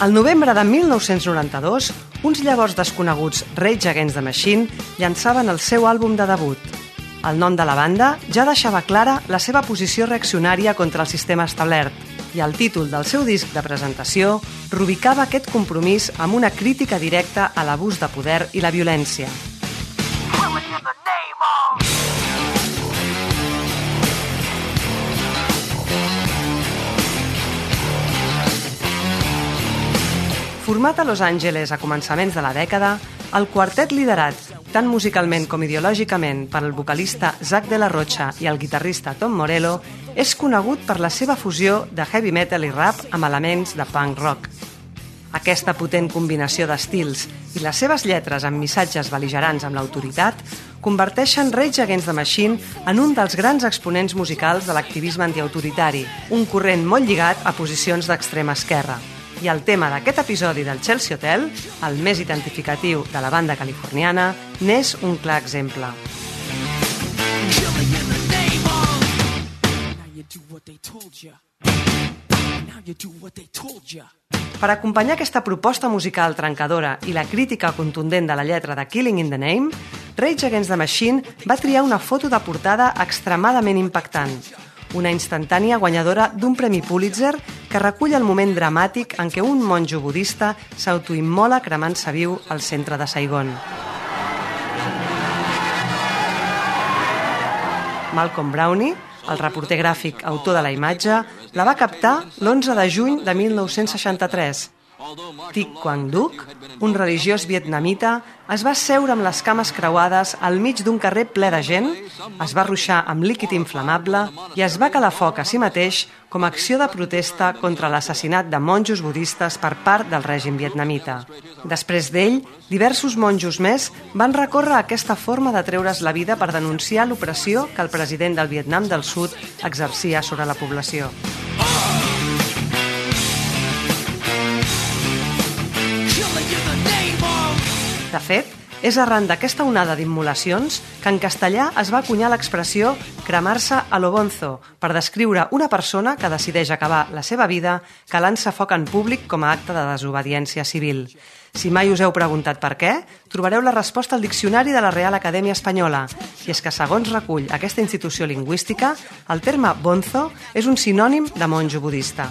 Al novembre de 1992, uns llavors desconeguts Rage Against the Machine llançaven el seu àlbum de debut. El nom de la banda ja deixava clara la seva posició reaccionària contra el sistema establert i el títol del seu disc de presentació rubicava aquest compromís amb una crítica directa a l'abús de poder i la violència. Format a Los Angeles a començaments de la dècada, el quartet liderat, tant musicalment com ideològicament, per el vocalista Zach de la Rocha i el guitarrista Tom Morello, és conegut per la seva fusió de heavy metal i rap amb elements de punk rock. Aquesta potent combinació d'estils i les seves lletres amb missatges beligerants amb l'autoritat converteixen Rage Against the Machine en un dels grans exponents musicals de l'activisme antiautoritari, un corrent molt lligat a posicions d'extrema esquerra. I el tema d'aquest episodi del Chelsea Hotel, el més identificatiu de la banda californiana, n'és un clar exemple. Per acompanyar aquesta proposta musical trencadora i la crítica contundent de la lletra de Killing in the Name, Rage Against the Machine va triar una foto de portada extremadament impactant, una instantània guanyadora d'un Premi Pulitzer que recull el moment dramàtic en què un monjo budista s'autoimmola cremant-se viu al centre de Saigon. Malcolm Brownie, el reporter gràfic autor de la imatge, la va captar l'11 de juny de 1963 Thich Quang Duc, un religiós vietnamita, es va seure amb les cames creuades al mig d'un carrer ple de gent, es va ruixar amb líquid inflamable i es va calar foc a si mateix com a acció de protesta contra l'assassinat de monjos budistes per part del règim vietnamita. Després d'ell, diversos monjos més van recórrer a aquesta forma de treure's la vida per denunciar l'opressió que el president del Vietnam del Sud exercia sobre la població. De fet, és arran d'aquesta onada d'immolacions que en castellà es va acunyar l'expressió cremar-se a lo bonzo per descriure una persona que decideix acabar la seva vida calant-se foc en públic com a acte de desobediència civil. Si mai us heu preguntat per què, trobareu la resposta al diccionari de la Real Acadèmia Espanyola. I és que, segons recull aquesta institució lingüística, el terme bonzo és un sinònim de monjo budista.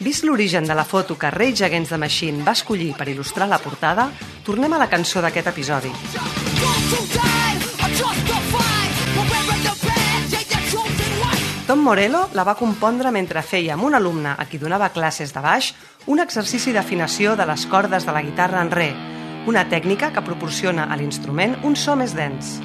Vist l'origen de la foto que Rage Against the Machine va escollir per il·lustrar la portada, tornem a la cançó d'aquest episodi. Tom Morello la va compondre mentre feia amb un alumne a qui donava classes de baix un exercici d'afinació de les cordes de la guitarra en re, una tècnica que proporciona a l'instrument un so més dens.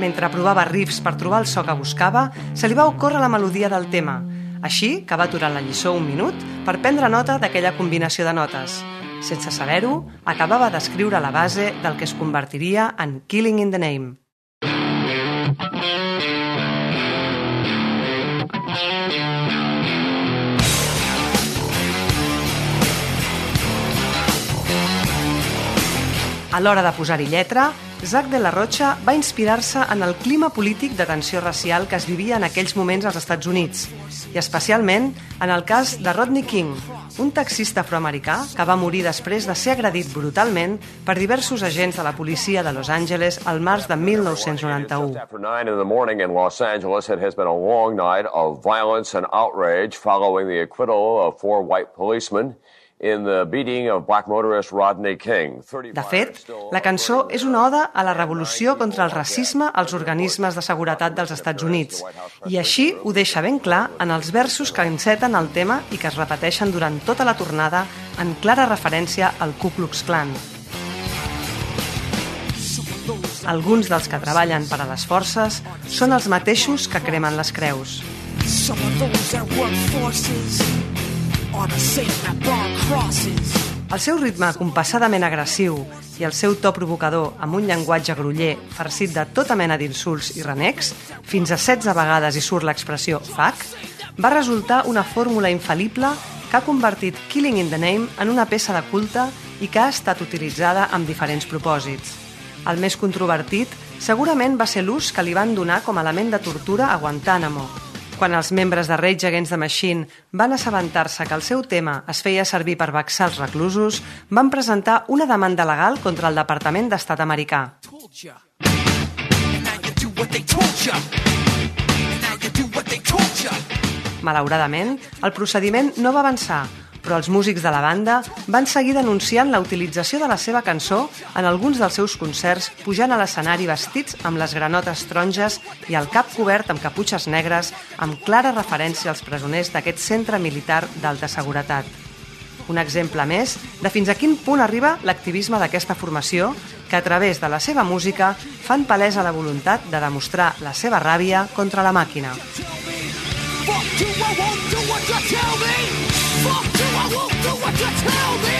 Mentre provava riffs per trobar el so que buscava, se li va ocórrer la melodia del tema, així que va aturar la lliçó un minut per prendre nota d'aquella combinació de notes. Sense saber-ho, acabava d'escriure la base del que es convertiria en Killing in the Name. A l'hora de posar-hi lletra, Zach de la Rocha va inspirar-se en el clima polític de tensió racial que es vivia en aquells moments als Estats Units, i especialment en el cas de Rodney King, un taxista afroamericà que va morir després de ser agredit brutalment per diversos agents de la policia de Los Angeles al març de 1991. After 9 in the morning in Los Angeles, it has been a long night of violence and outrage following the acquittal of four white policemen in the beating of black motorist Rodney King. De fet, la cançó és una oda a la revolució contra el racisme als organismes de seguretat dels Estats Units i així ho deixa ben clar en els versos que enceten el tema i que es repeteixen durant tota la tornada en clara referència al Ku Klux Klan. Alguns dels que treballen per a les forces són els mateixos que cremen les creus. Some of those that work forces El seu ritme compassadament agressiu i el seu to provocador amb un llenguatge groller farcit de tota mena d'insults i renecs, fins a 16 vegades hi surt l'expressió fuck, va resultar una fórmula infal·lible que ha convertit Killing in the Name en una peça de culte i que ha estat utilitzada amb diferents propòsits. El més controvertit segurament va ser l'ús que li van donar com a element de tortura a Guantánamo, quan els membres de Rage Against the Machine van assabentar-se que el seu tema es feia servir per vexar els reclusos, van presentar una demanda legal contra el Departament d'Estat americà. Malauradament, el procediment no va avançar, però els músics de la banda van seguir denunciant la utilització de la seva cançó en alguns dels seus concerts pujant a l'escenari vestits amb les granotes taronges i el cap cobert amb caputxes negres amb clara referència als presoners d'aquest centre militar d'alta seguretat. Un exemple més de fins a quin punt arriba l'activisme d'aquesta formació que a través de la seva música fan palesa la voluntat de demostrar la seva ràbia contra la màquina. Fuck you, I won't do what you tell me. Fuck you, I won't do what you tell me.